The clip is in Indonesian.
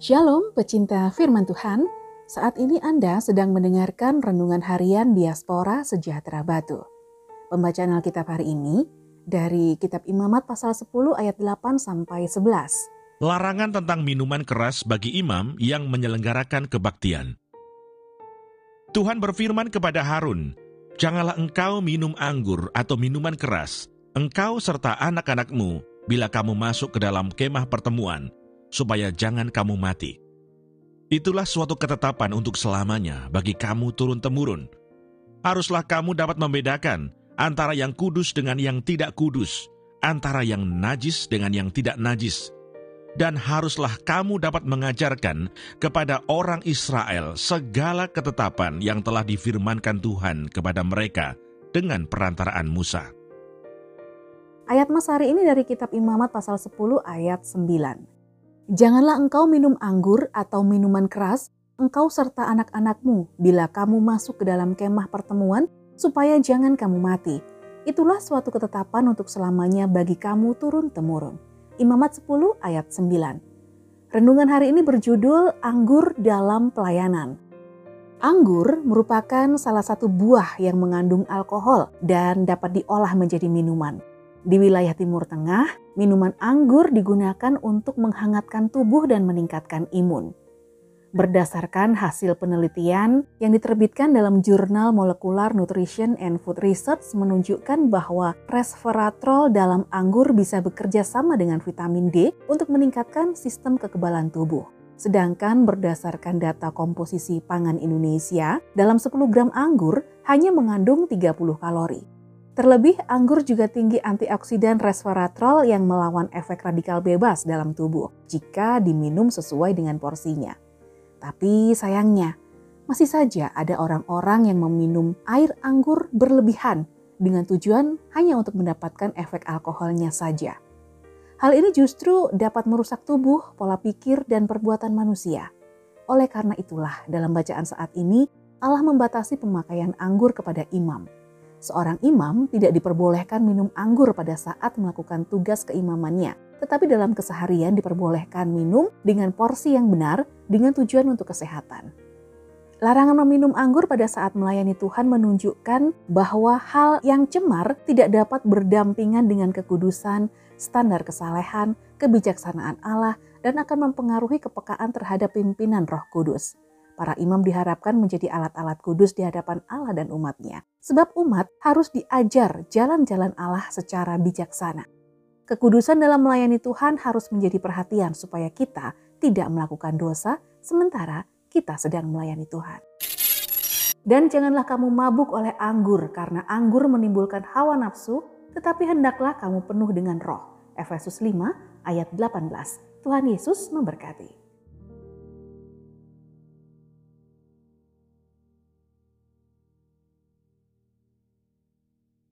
Shalom pecinta firman Tuhan, saat ini Anda sedang mendengarkan Renungan Harian Diaspora Sejahtera Batu. Pembacaan Alkitab hari ini dari Kitab Imamat pasal 10 ayat 8 sampai 11. Larangan tentang minuman keras bagi imam yang menyelenggarakan kebaktian. Tuhan berfirman kepada Harun, Janganlah engkau minum anggur atau minuman keras, engkau serta anak-anakmu, bila kamu masuk ke dalam kemah pertemuan, supaya jangan kamu mati. Itulah suatu ketetapan untuk selamanya bagi kamu turun-temurun. Haruslah kamu dapat membedakan antara yang kudus dengan yang tidak kudus, antara yang najis dengan yang tidak najis. Dan haruslah kamu dapat mengajarkan kepada orang Israel segala ketetapan yang telah difirmankan Tuhan kepada mereka dengan perantaraan Musa. Ayat Mas hari ini dari kitab Imamat pasal 10 ayat 9. Janganlah engkau minum anggur atau minuman keras, engkau serta anak-anakmu, bila kamu masuk ke dalam kemah pertemuan, supaya jangan kamu mati. Itulah suatu ketetapan untuk selamanya bagi kamu turun-temurun. Imamat 10 ayat 9. Renungan hari ini berjudul Anggur dalam Pelayanan. Anggur merupakan salah satu buah yang mengandung alkohol dan dapat diolah menjadi minuman. Di wilayah Timur Tengah, minuman anggur digunakan untuk menghangatkan tubuh dan meningkatkan imun. Berdasarkan hasil penelitian yang diterbitkan dalam jurnal Molecular Nutrition and Food Research menunjukkan bahwa resveratrol dalam anggur bisa bekerja sama dengan vitamin D untuk meningkatkan sistem kekebalan tubuh. Sedangkan berdasarkan data komposisi pangan Indonesia, dalam 10 gram anggur hanya mengandung 30 kalori. Terlebih, anggur juga tinggi antioksidan resveratrol yang melawan efek radikal bebas dalam tubuh jika diminum sesuai dengan porsinya. Tapi sayangnya, masih saja ada orang-orang yang meminum air anggur berlebihan dengan tujuan hanya untuk mendapatkan efek alkoholnya saja. Hal ini justru dapat merusak tubuh, pola pikir, dan perbuatan manusia. Oleh karena itulah, dalam bacaan saat ini, Allah membatasi pemakaian anggur kepada imam Seorang imam tidak diperbolehkan minum anggur pada saat melakukan tugas keimamannya, tetapi dalam keseharian diperbolehkan minum dengan porsi yang benar dengan tujuan untuk kesehatan. Larangan meminum anggur pada saat melayani Tuhan menunjukkan bahwa hal yang cemar tidak dapat berdampingan dengan kekudusan, standar kesalehan, kebijaksanaan Allah, dan akan mempengaruhi kepekaan terhadap pimpinan Roh Kudus. Para imam diharapkan menjadi alat-alat kudus di hadapan Allah dan umatnya. Sebab umat harus diajar jalan-jalan Allah secara bijaksana. Kekudusan dalam melayani Tuhan harus menjadi perhatian supaya kita tidak melakukan dosa sementara kita sedang melayani Tuhan. Dan janganlah kamu mabuk oleh anggur karena anggur menimbulkan hawa nafsu, tetapi hendaklah kamu penuh dengan roh. Efesus 5 ayat 18. Tuhan Yesus memberkati.